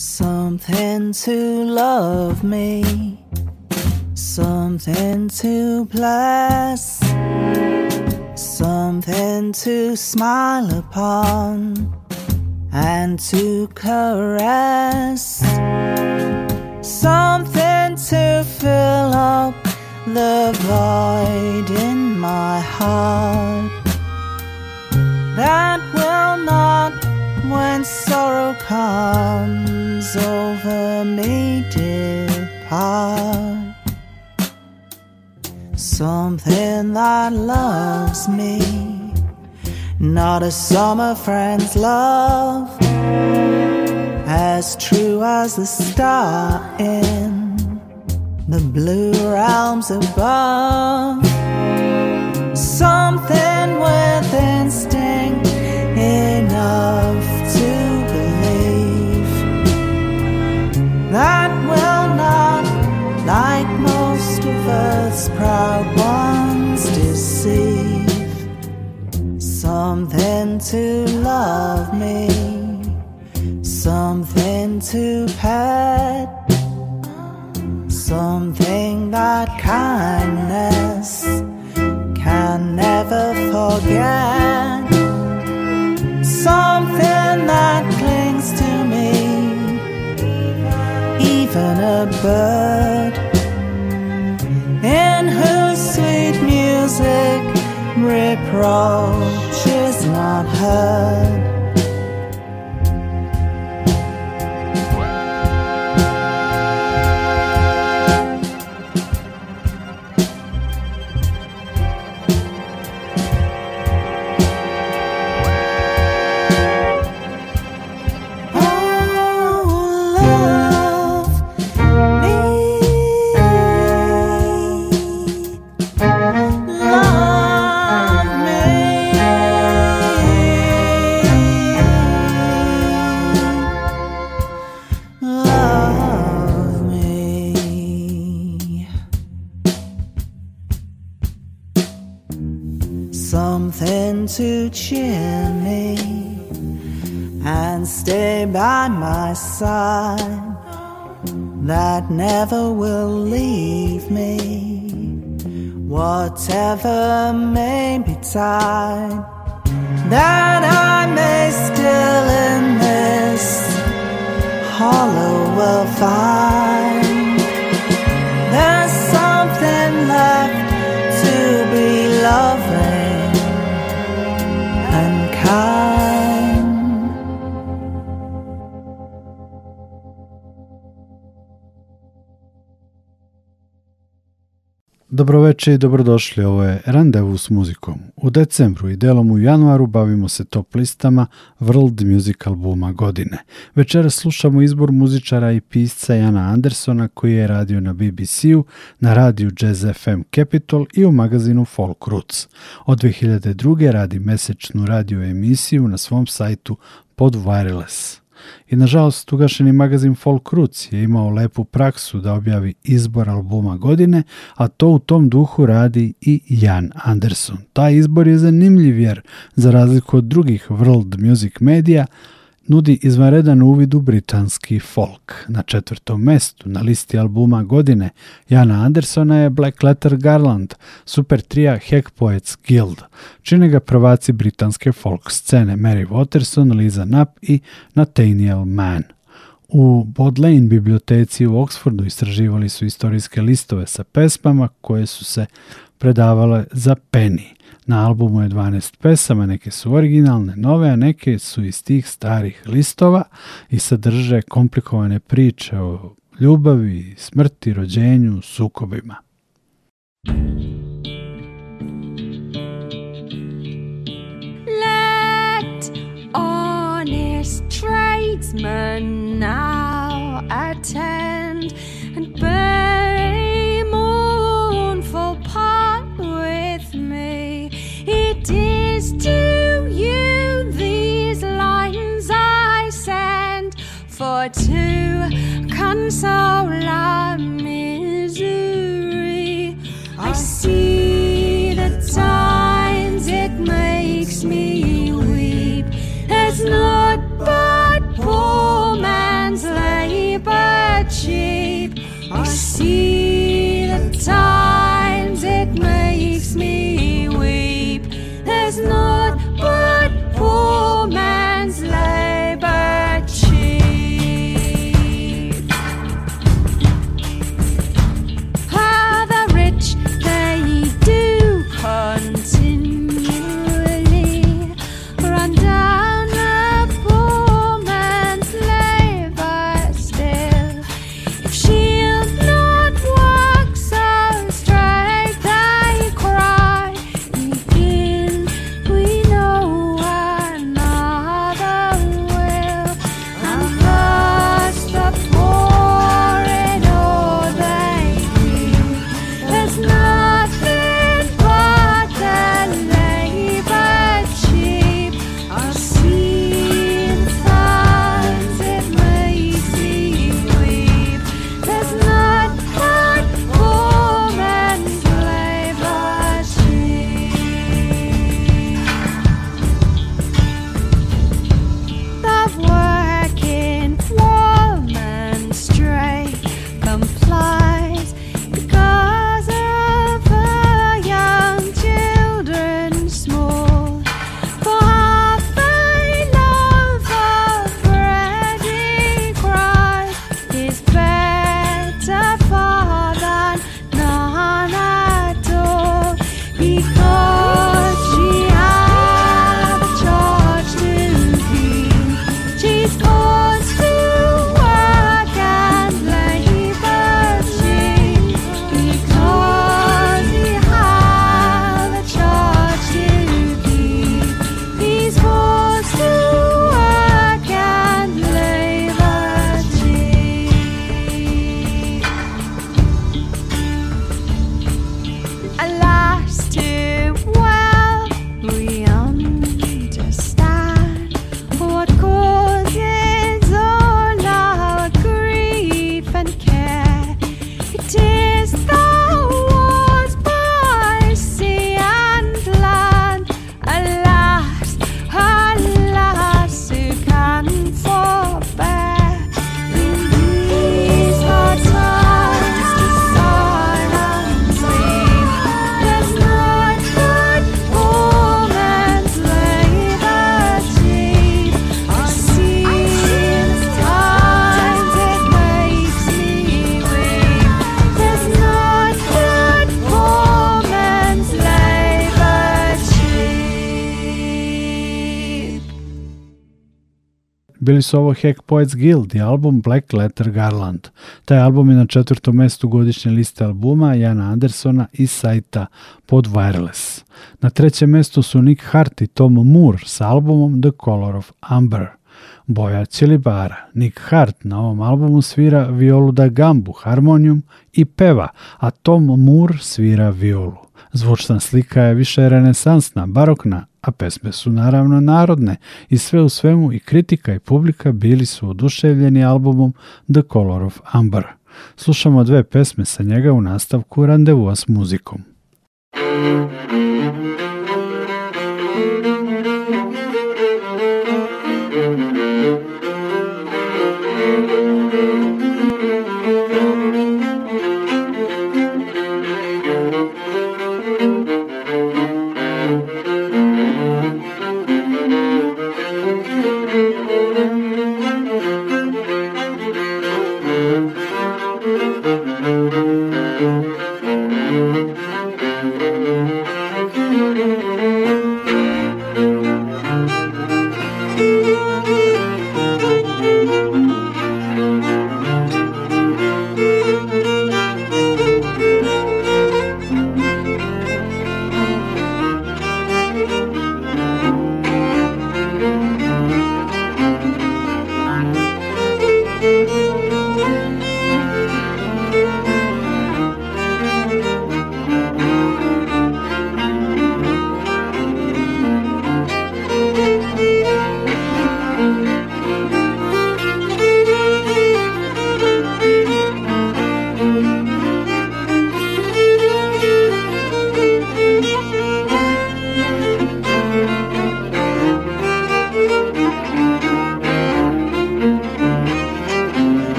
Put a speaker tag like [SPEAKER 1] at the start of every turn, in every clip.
[SPEAKER 1] Something to love me, something to bless, something to smile upon and to caress, something to fill up the void in my heart that will not, when sorrow comes over me, depart. Something that loves me, not a summer friend's love, as true as the star in the blue realms above. Something with instinct enough that will not, like most of us proud ones, deceive. Something to love me, something to pet something that kindness can never forget. Something that even a bird in whose sweet music reproach is not heard. May
[SPEAKER 2] Dobroveče i dobrodošli, ovo je Randevu s muzikom. U decembru i delom u januaru bavimo se top listama World Music albuma godine. Večeras slušamo izbor muzičara i pisca Jana Andersona koji je radio na BBC-u, na radiju Jazz FM Capital i u magazinu Folk Roots. Od 2002. radi mesečnu radio emisiju na svom sajtu pod Wireless. I nažalost, ugašeni magazin Folk Roots je imao lepu praksu da objavi izbor albuma godine, a to u tom duhu radi i Jan Anderson. Taj izbor je zanimljiv jer, za razliku od drugih world music medija, nudi izvanredan uvid u britanski folk. Na četvrtom mestu na listi albuma godine Jana Andersona je Black Letter Garland, super trija Hack Poets Guild. Čine ga prvaci britanske folk scene Mary Waterson, Liza Knapp i Nathaniel Mann. U Bodleian biblioteci u Oxfordu istraživali su istorijske listove sa pesmama koje su se predavale za penny. Na albumu je 12 pesama, neke su originalne, nove, a neke su iz tih starih listova i sadrže komplikovane priče o ljubavi, smrti, rođenju, sukobima.
[SPEAKER 3] Let honest tradesmen now attend cleanse our misery. I see the times it makes me weep. It's not but poor man's labor cheap. I see the times it makes me
[SPEAKER 2] Bili su ovo Hack Poets Guild i album Black Letter Garland. Taj album je na četvrtom mestu godišnje liste albuma Jana Andersona i sajta Pod Wireless. Na trećem mestu su Nick Hart i Tom Moore sa albumom The Color of Amber. Boja Ćelibara. Nick Hart na ovom albumu svira violu da gambu, harmonijum i peva, a Tom Moore svira violu. Zvučna slika je više renesansna, barokna, a pesme su naravno narodne i sve u svemu i kritika i publika bili su oduševljeni albumom The Color of Amber. Slušamo dve pesme sa njega u nastavku randevua s muzikom.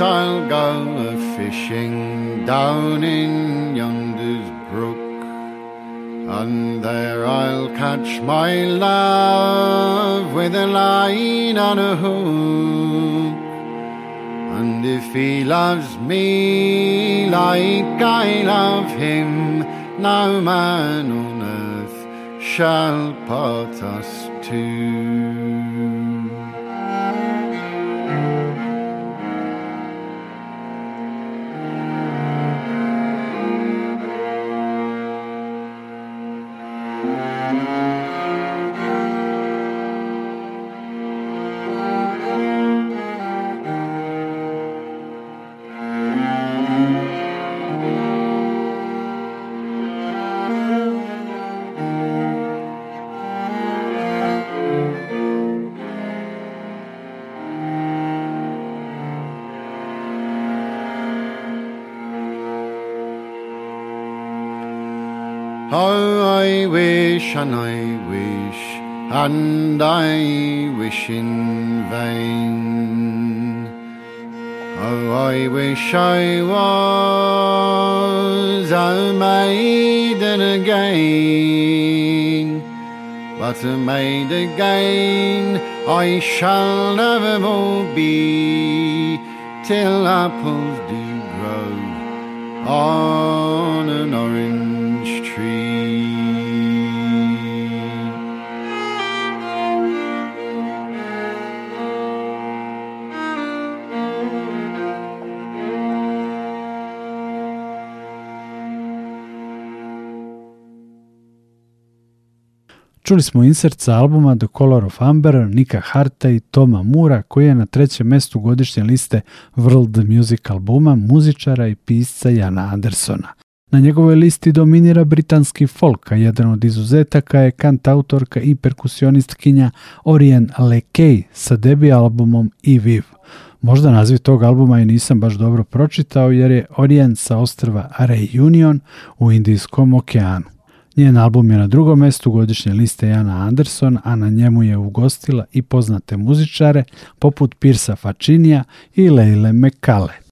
[SPEAKER 4] I'll go a fishing down in yonder's brook, and there I'll catch my love with a line on a hook. And if he loves me like I love him, no man on earth shall part us and I wish and I wish in vain. Oh, I wish I was a maiden again, but a maid again I shall never more be till apples do grow on
[SPEAKER 3] Čuli smo insert sa albuma The Color of Amber, Nika Harta i Toma Mura, koji je na trećem mestu godišnje liste World Music albuma muzičara i pisca Jana Andersona. Na njegovoj listi dominira britanski folk, a jedan od izuzetaka je kantautorka i perkusionistkinja Orien Lekej sa debi albumom I Viv. Možda naziv tog albuma i nisam baš dobro pročitao jer je Orien sa ostrva Reunion u Indijskom okeanu. Njen album je na drugom mestu godišnje liste Jana Anderson, a na njemu je ugostila i poznate muzičare poput Pirsa Facinija i Leile Mekale.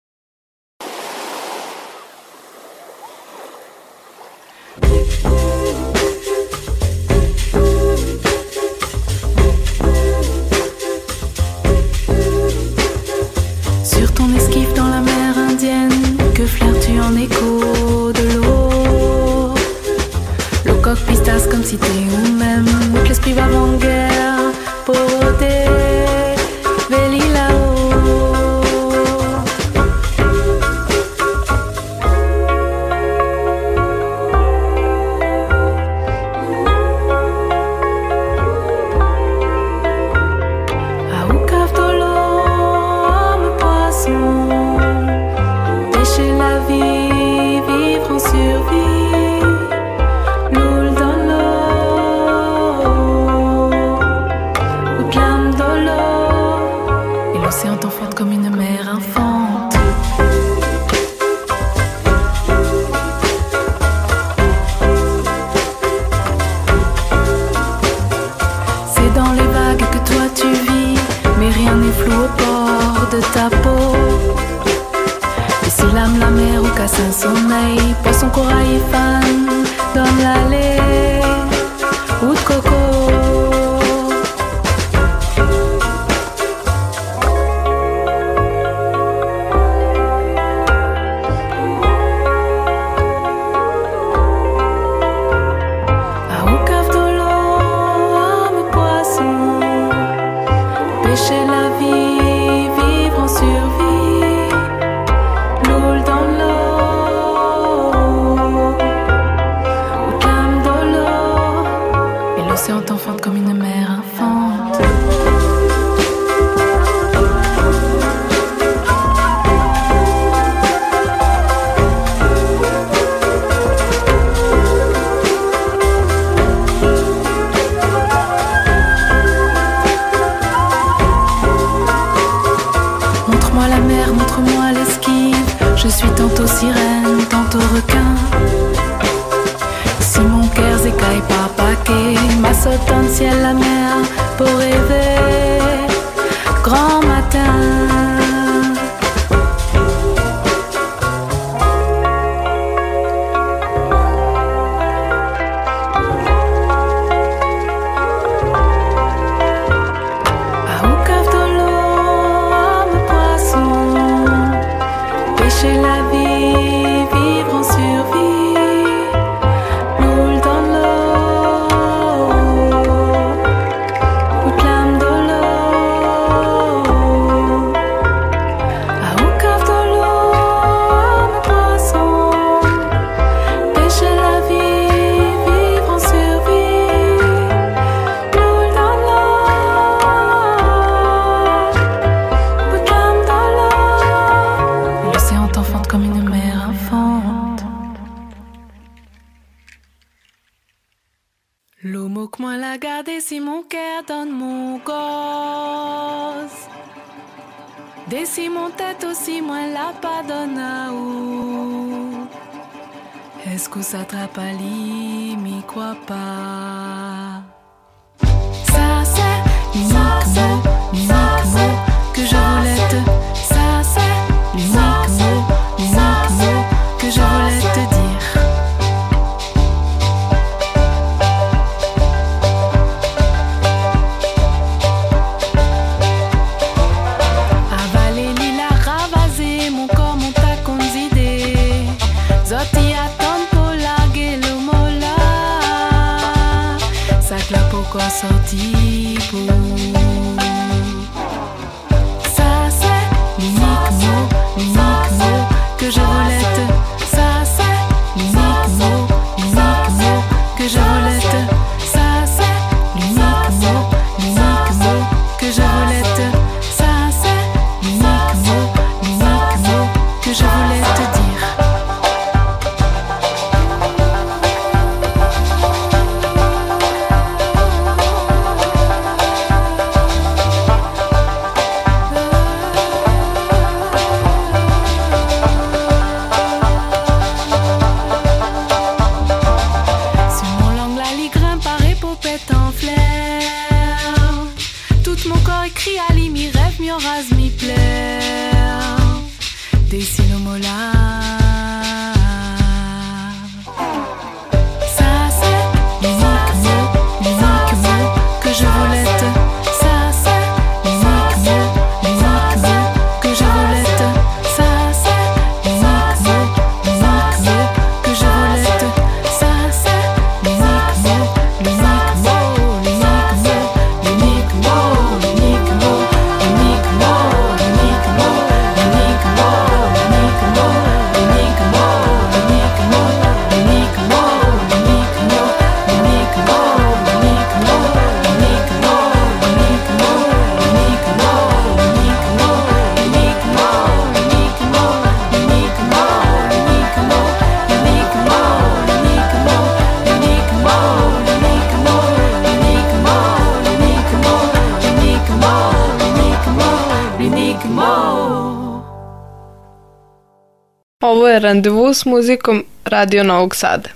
[SPEAKER 5] Randevu s muzikom Radio Novog Sada.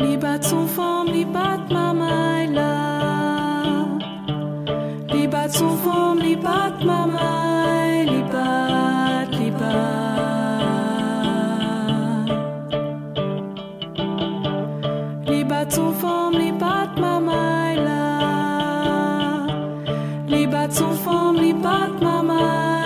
[SPEAKER 6] Li bat son fom, mama la Li bat son fom, mama bâtons forment les Batmama là. Les bâtons forment les
[SPEAKER 3] Batmama.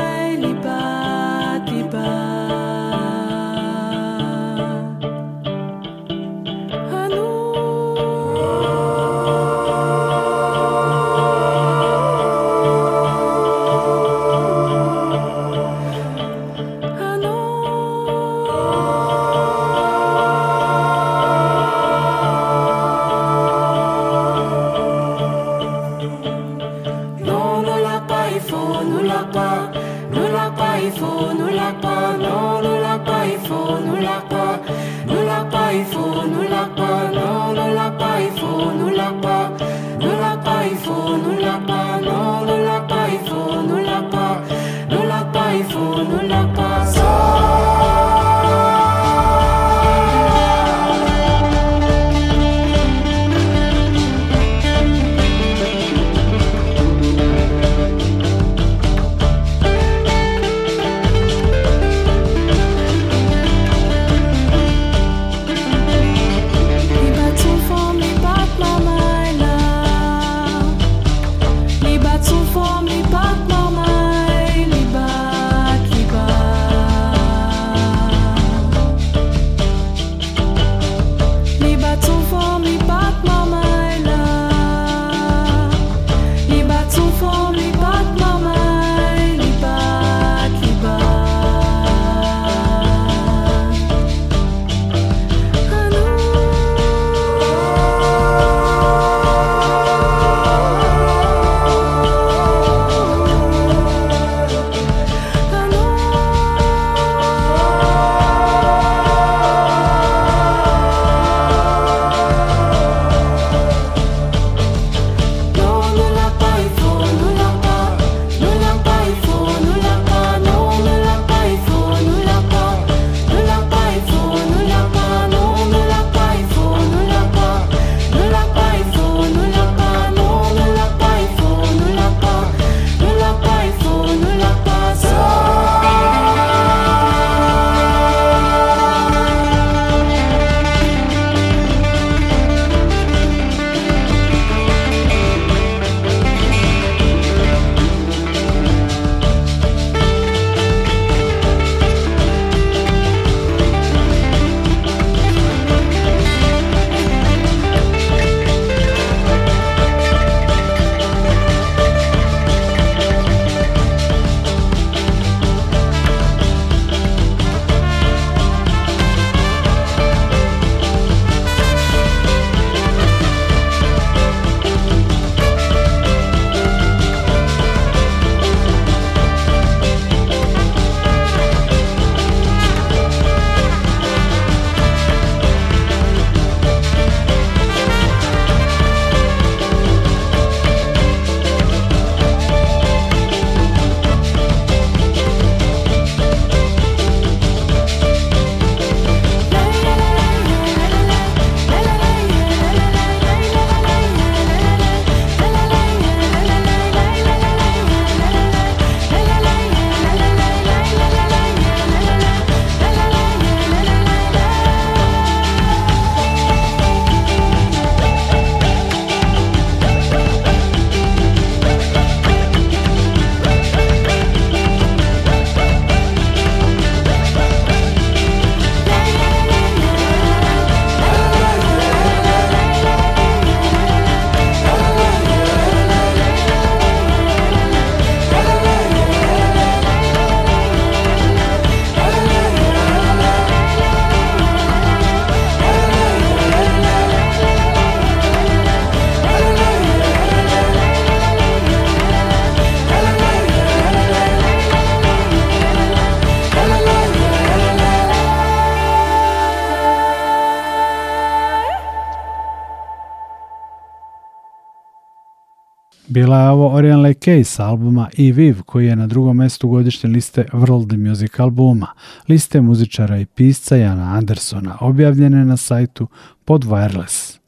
[SPEAKER 2] Bila je ovo Orion Lake s albuma I Viv, koji je na drugom mestu godišnje liste World Music albuma, liste muzičara i pisca Jana Andersona, objavljene na sajtu pod Wireless.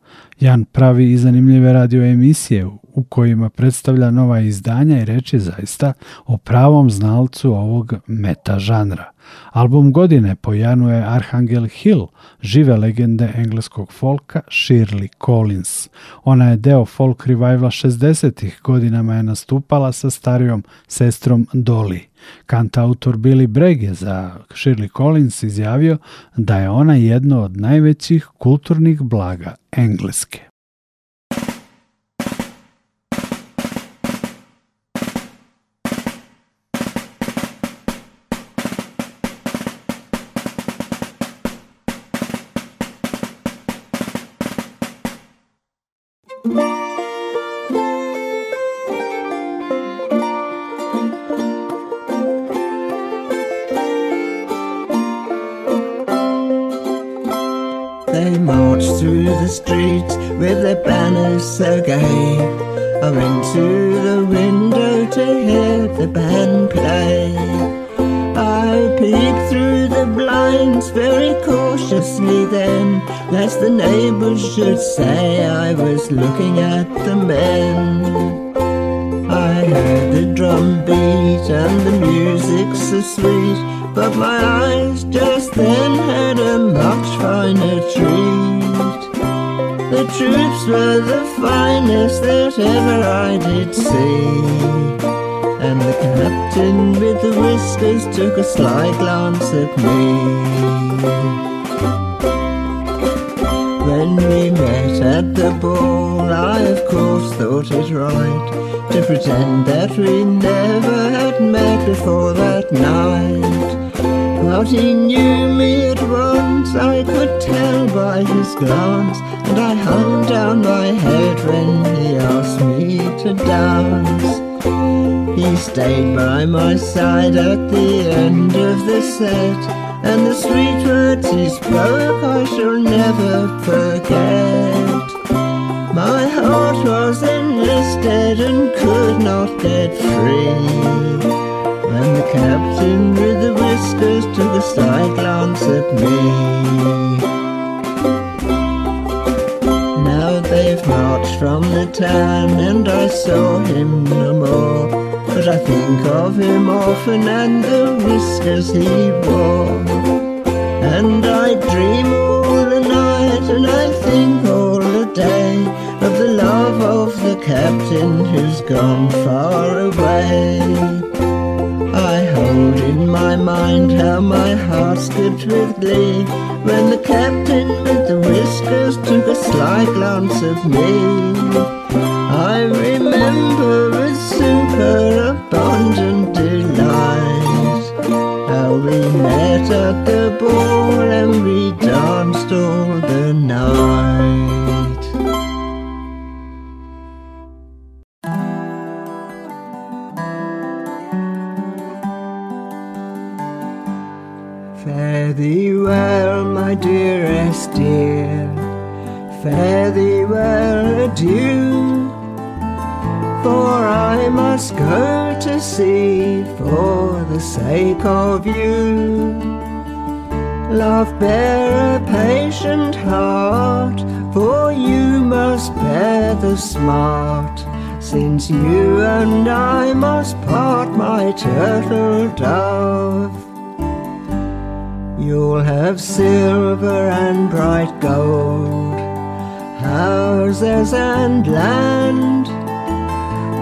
[SPEAKER 2] Jan pravi i zanimljive radio emisije u kojima predstavlja nova izdanja i reči zaista o pravom znalcu ovog meta žanra. Album godine po Janu je Archangel Hill, žive legende engleskog folka Shirley Collins. Ona je deo folk revivala 60-ih godinama je nastupala sa starijom sestrom Dolly. Kantautor Billy Bragg je za Shirley Collins izjavio da je ona jedno od najvećih kulturnih blaga Engleske.
[SPEAKER 7] So gay. I went to the window to hear the band play. I peeked through the blinds very cautiously then, lest the neighbors should say I was looking at the men. I heard the drum beat and the music so sweet, but my eyes just were the finest that ever I did see. And the captain with the whiskers took a sly glance at me. When we met at the ball, I of course thought it right to pretend that we never had met before that night. But he knew me at once, I could tell by his glance, and I hung down my head when he asked me to dance. He stayed by my side at the end of the set, and the sweet words he spoke I shall never forget. My heart was enlisted and could not get free. When the captain with the whiskers took a side glance at me. Marched from the town and I saw him no more. But I think of him often and the whiskers he wore. And I dream all the night and I think all the day of the love of the captain who's gone far away. I hold in my mind how my heart skipped with glee when the captain with the whiskers took a sly glance at me. I remember with super abundant delight how we met at the ball and we danced all smart. Since you and I must part, my turtle dove. You'll have silver and bright gold, houses and land.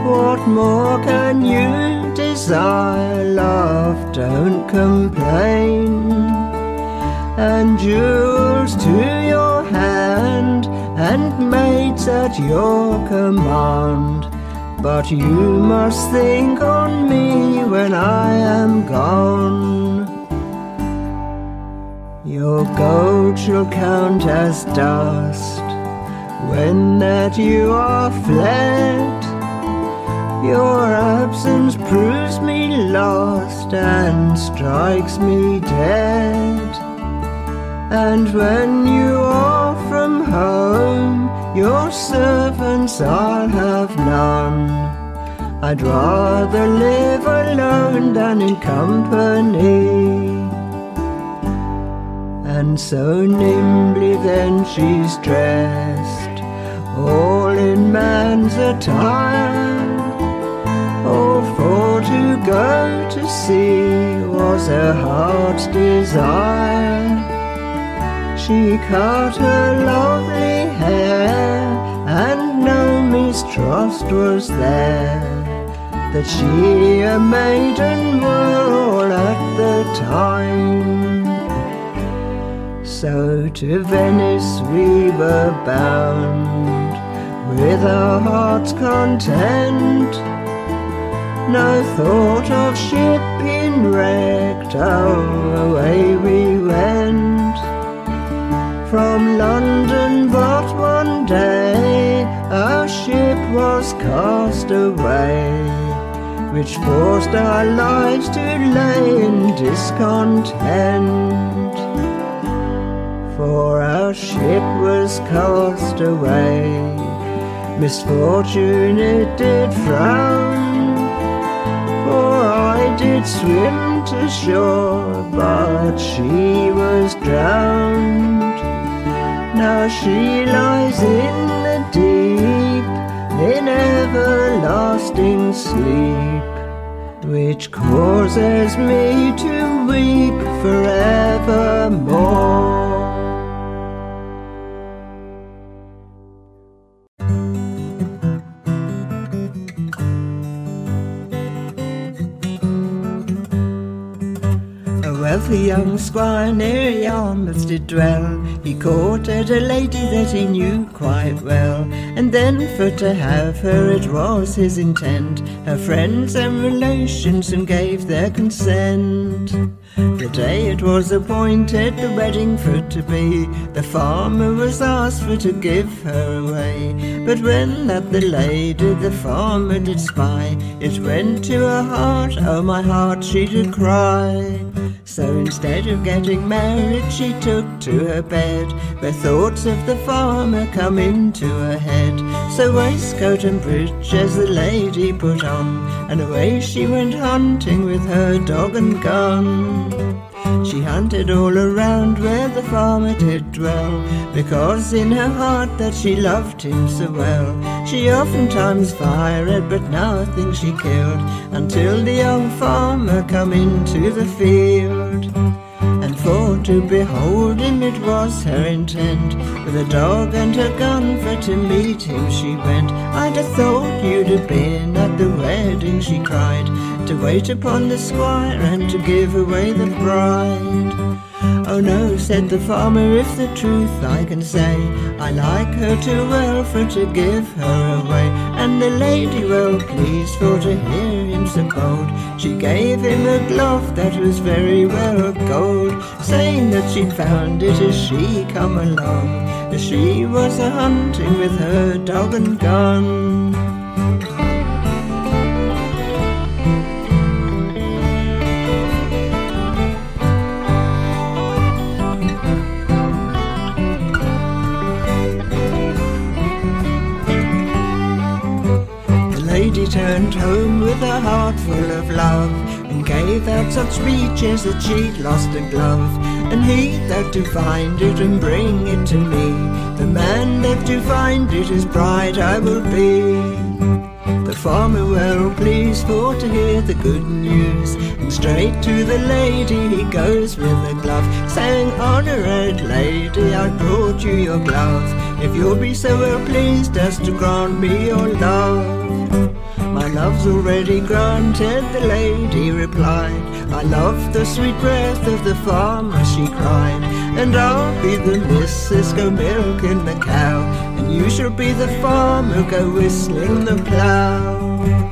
[SPEAKER 7] What more can you desire, love? Don't complain. And jewels to your hand, and maids at your command. But you must think on me when I am gone. Your gold shall count as dust when that you are fled. Your absence proves me lost and strikes me dead. And when you are from home, your servants I'll have none. I'd rather live alone than in company. And so nimbly then she's dressed, all in man's attire. Oh, for to go to sea was her heart's desire. She cut her lovely hair, and no mistrust was there that she a maiden were all at the time. So to Venice we were bound with our hearts content. No thought of ship being wrecked, oh, away we went. From London, but one day our ship was cast away, which forced our lives to lay in discontent. For our ship was cast away, misfortune it did frown. For I did swim to shore, but she was drowned. Now she lies in the deep, in everlasting sleep, which causes me to weep forevermore. A wealthy young squire near Yarmouth did dwell. He courted a lady that he knew quite well, and then for to have her it was his intent. Her friends and relations soon gave their consent. The day it was appointed the wedding for to be, the farmer was asked for to give her away. But when that the lady the farmer did spy, it went to her heart, oh my heart, she did cry. So instead of getting married, she took to her bed, The thoughts of the farmer come into her head. So waistcoat and breeches the lady put on, and away she went hunting with her dog and gun. She hunted all around where the farmer did dwell, because in her heart that she loved him so well. She oftentimes fired, but nothing she killed, until the young farmer come into the field. For to behold him it was her intent, with a dog and her gun for to meet him she went. I'd have thought you'd have been at the wedding, she cried, to wait upon the squire and to give away the bride. Oh no, said the farmer, if the truth I can say, I like her too well for to give her away. And the lady well pleased for to hear him so bold, she gave him a glove that was very well of gold, saying that she'd found it as she come along, as she was a hunting with her dog and gun. Lady turned home with a heart full of love and gave out such speeches that she'd lost a glove. And he that to find it and bring it to me, the man that to find it his bride I will be. The farmer well pleased for to hear the good news, and straight to the lady he goes with a glove, saying, Honoured lady, I brought you your glove, if you'll be so well pleased as to grant me your love. Love's already granted, the lady replied. I love the sweet breath of the farmer, she cried. And I'll be the missus, go milking the cow. And you shall be the farmer, go whistling the plough.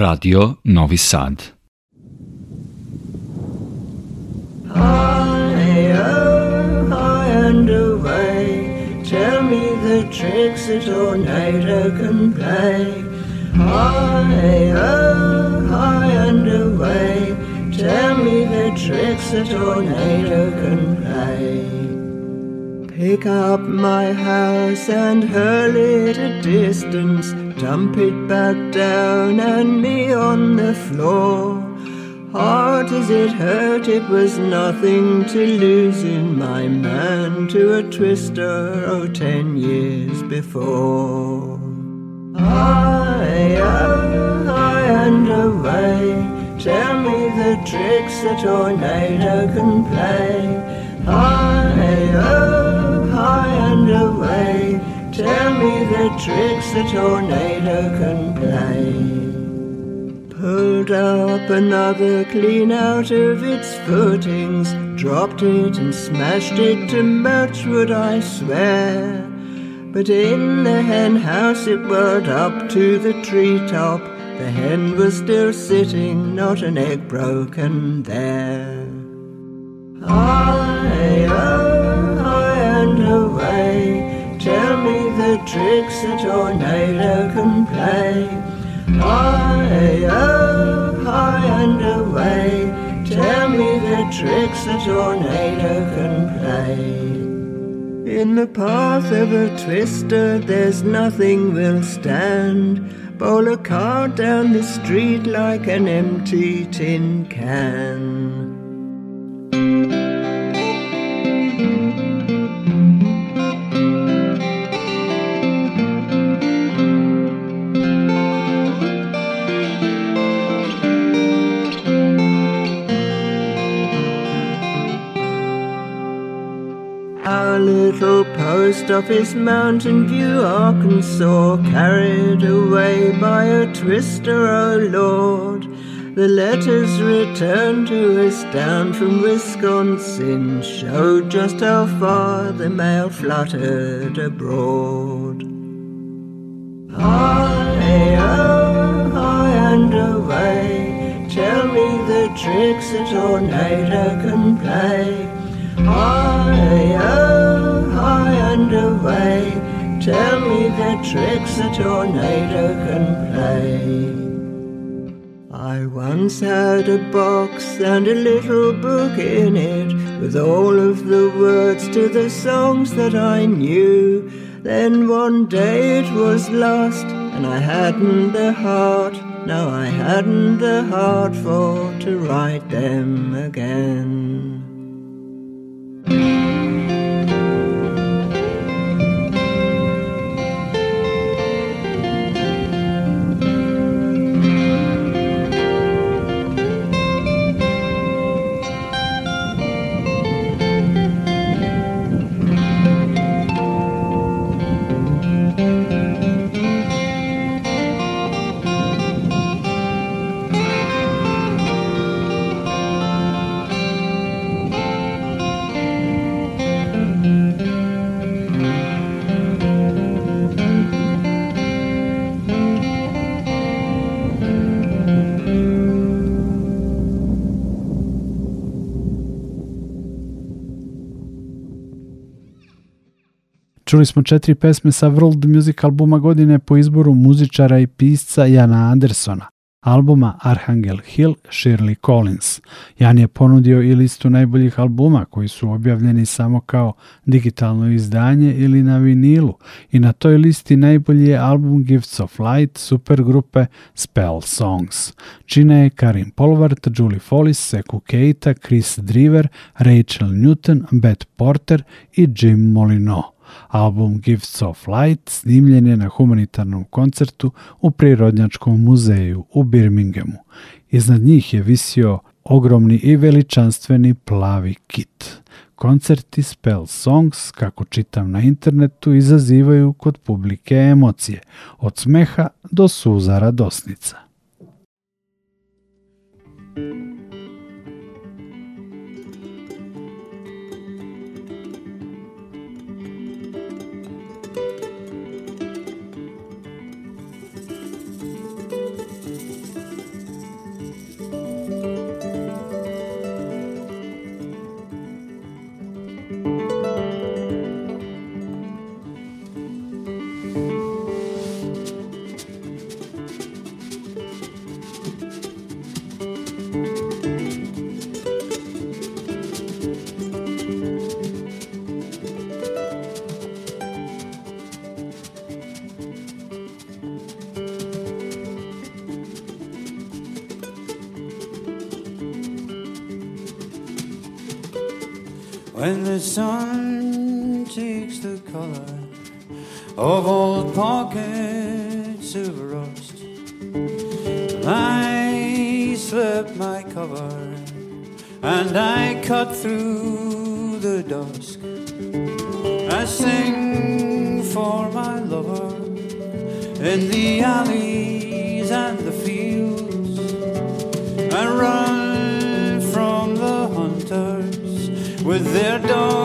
[SPEAKER 8] Radio Novi Sad.
[SPEAKER 7] Oh, and away, till the tricks a tornado can play. High, oh, high and away. Tell me the tricks a tornado can play. Oh, Pick up my house and hurl it a distance. Dump it back down and me on the floor. Hard as it hurt, it was nothing to losing my man to a twister oh ten years before. High, oh, high and away. Tell me the tricks a tornado can play. High, oh, high and away. Tell me the tricks a tornado can play pulled up another clean out of its footings, dropped it and smashed it to matchwood, I swear. But in the hen house it whirled up to the treetop. The hen was still sitting, not an egg broken there. High, oh, away. Tell me the tricks a tornado can play. High, oh, high and away. Tell me the tricks a tornado can play. In the path of a twister, there's nothing will stand. Bowl a car down the street like an empty tin can. Little post office, Mountain View, Arkansas, carried away by a twister, oh Lord. The letters returned to us down from Wisconsin showed just how far the mail fluttered abroad. High, oh, high and away, tell me the tricks a tornado can play. High, oh, high and away. Tell me the tricks a tornado can play. I once had a box and a little book in it with all of the words to the songs that I knew. Then one day it was lost and I hadn't the heart. No, I hadn't the heart for to write them again.
[SPEAKER 2] Čuli smo četiri pesme sa World Music albuma godine po izboru muzičara i pisca Jana Andersona, albuma Arhangel Hill Shirley Collins. Jan je ponudio i listu najboljih albuma koji su objavljeni samo kao digitalno izdanje ili na vinilu i na toj listi najbolji je album Gifts of Light supergrupe Spell Songs. Čine je Karim Polvart, Julie Follis, Seku Keita, Chris Driver, Rachel Newton, Beth Porter i Jim Molino. Album Gifts of Light snimljen je na humanitarnom koncertu u Prirodnjačkom muzeju u Birminghamu. Iznad njih je visio ogromni i veličanstveni plavi kit. Koncerti Spell Songs, kako čitam na internetu, izazivaju kod publike emocije, od smeha do suza radosnica.
[SPEAKER 8] When the sun takes the color of old pockets of rust, I slip my cover and I cut through the dusk. I sing for my lover in the alley their door.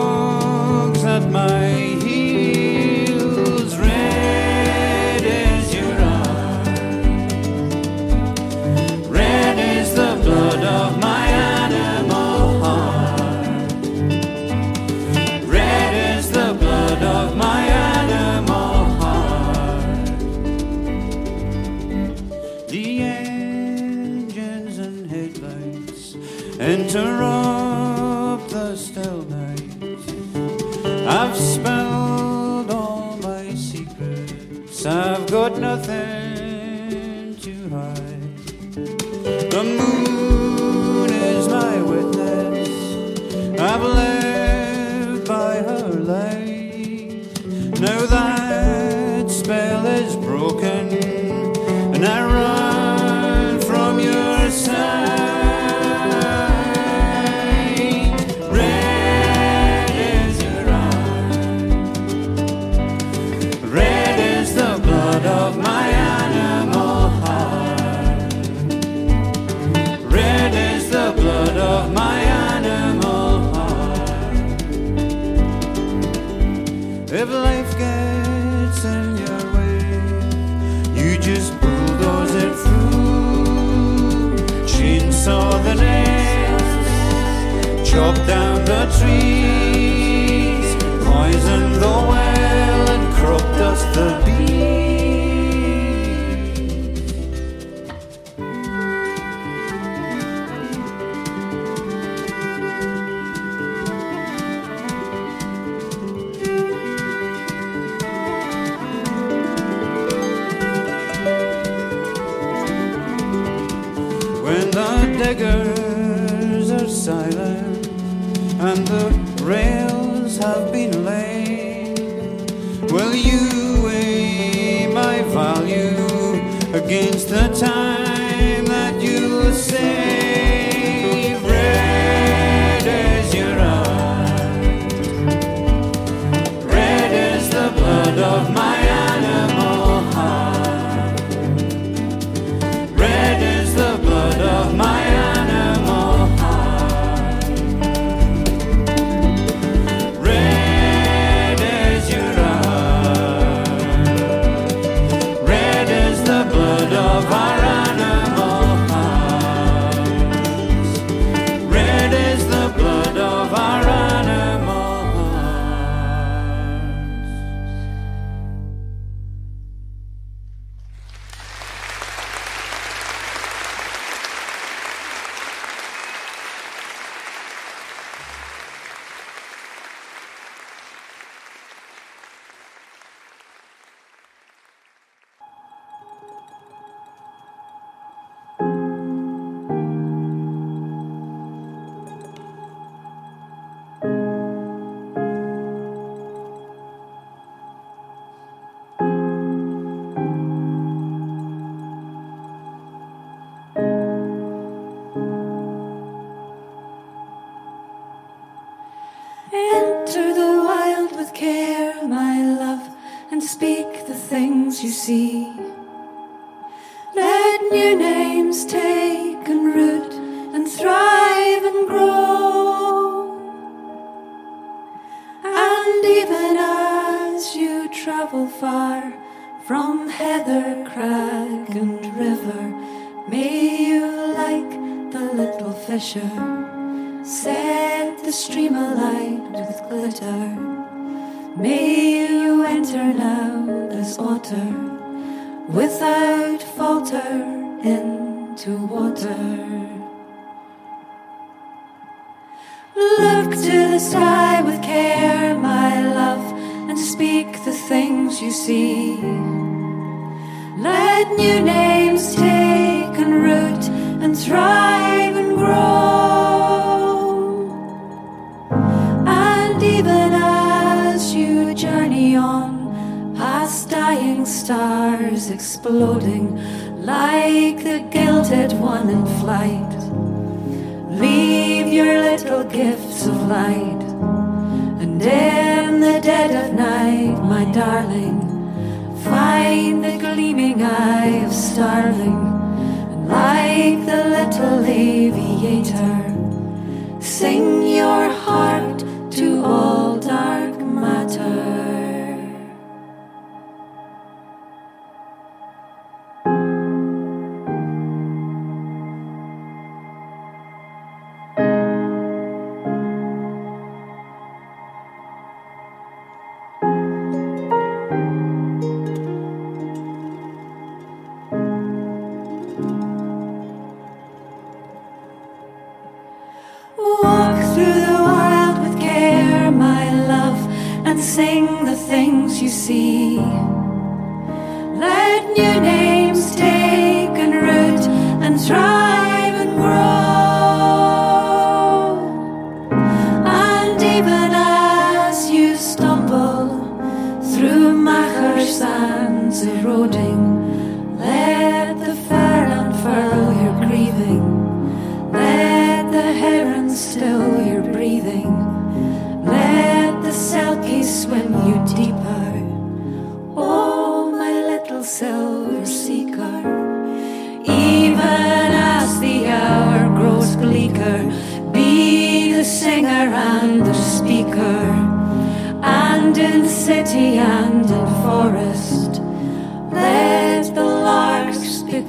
[SPEAKER 8] chop down the trees, poison the well, and crop dust the
[SPEAKER 6] see. Let new names take and root and thrive and grow. And even as you journey on past dying stars exploding like the gilded one in flight, leave your little gifts of light in the dead of night, my darling, find the gleaming eye of starling, like the little aviator, sing your heart to all dark matter.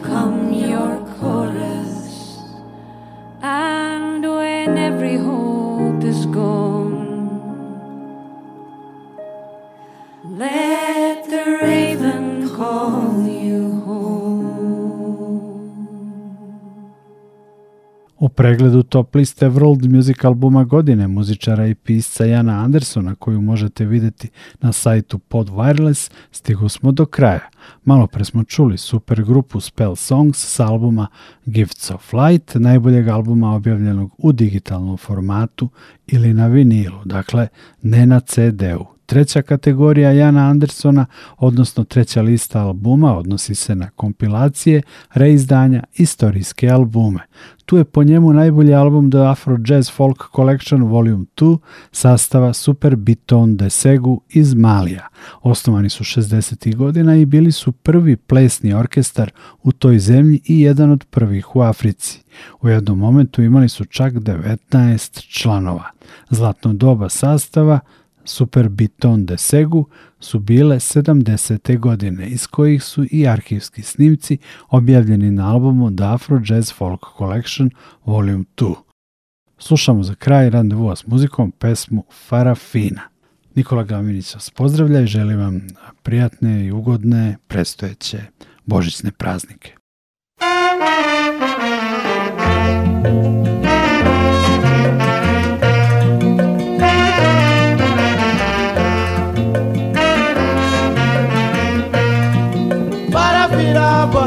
[SPEAKER 6] Become your chorus. And when every hope is gone,
[SPEAKER 2] pregledu top liste World Music albuma godine muzičara i pisca Jana Andersona koju možete vidjeti na sajtu Pod Wireless stigu smo do kraja. Malo pre smo čuli super grupu Spell Songs s albuma Gifts of Light, najboljeg albuma objavljenog u digitalnom formatu ili na vinilu, dakle ne na CD-u. Treća kategorija Jana Andersona, odnosno treća lista albuma, odnosi se na kompilacije, reizdanja, istorijske albume. Tu je po njemu najbolji album The Afro Jazz Folk Collection Volume 2 sastava Super Biton de Segu iz Malija. Osnovani su 60. godina i bili su prvi plesni orkestar u toj zemlji i jedan od prvih u Africi. U jednom momentu imali su čak 19 članova. Zlatno doba sastava Super Biton de Segu su bile 70. godine, iz kojih su i arhivski snimci objavljeni na albumu The Afro Jazz Folk Collection Volume 2. Slušamo za kraj randevua s muzikom pesmu Farafina. Nikola Gaminić vas pozdravlja i želim vam prijatne i ugodne predstojeće božićne praznike.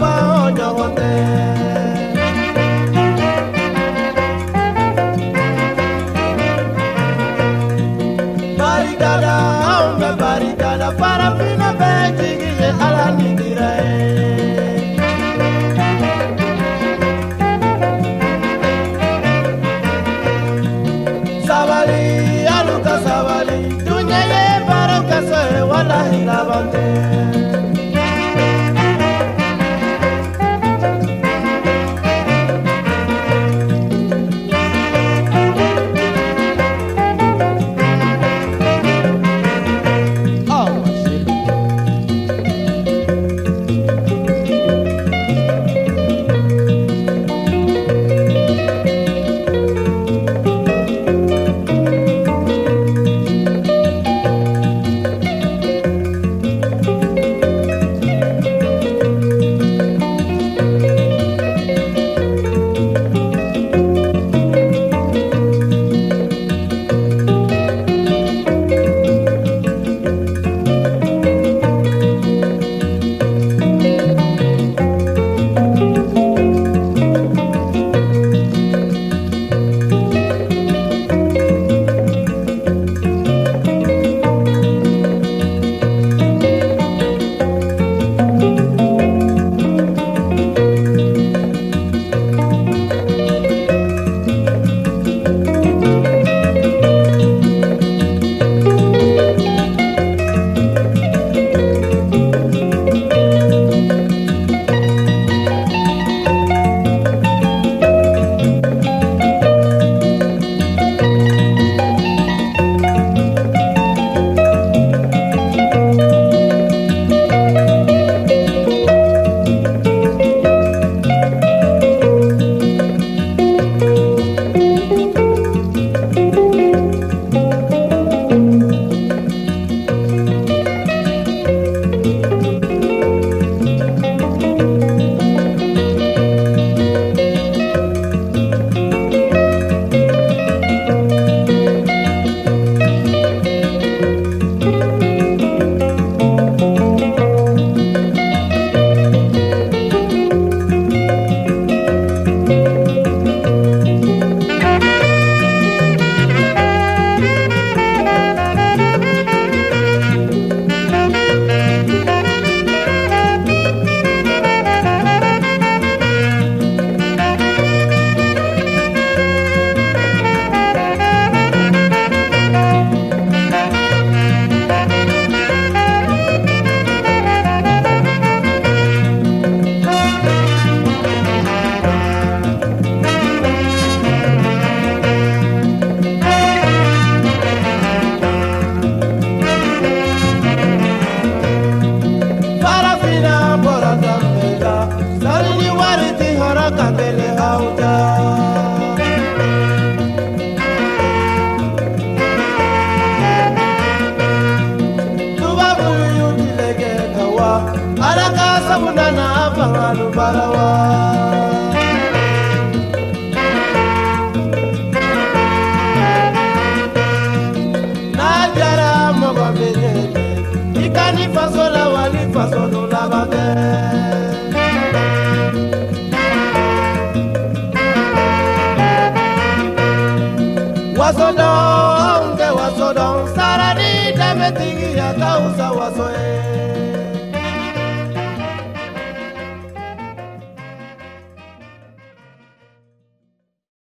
[SPEAKER 9] pa ojo wote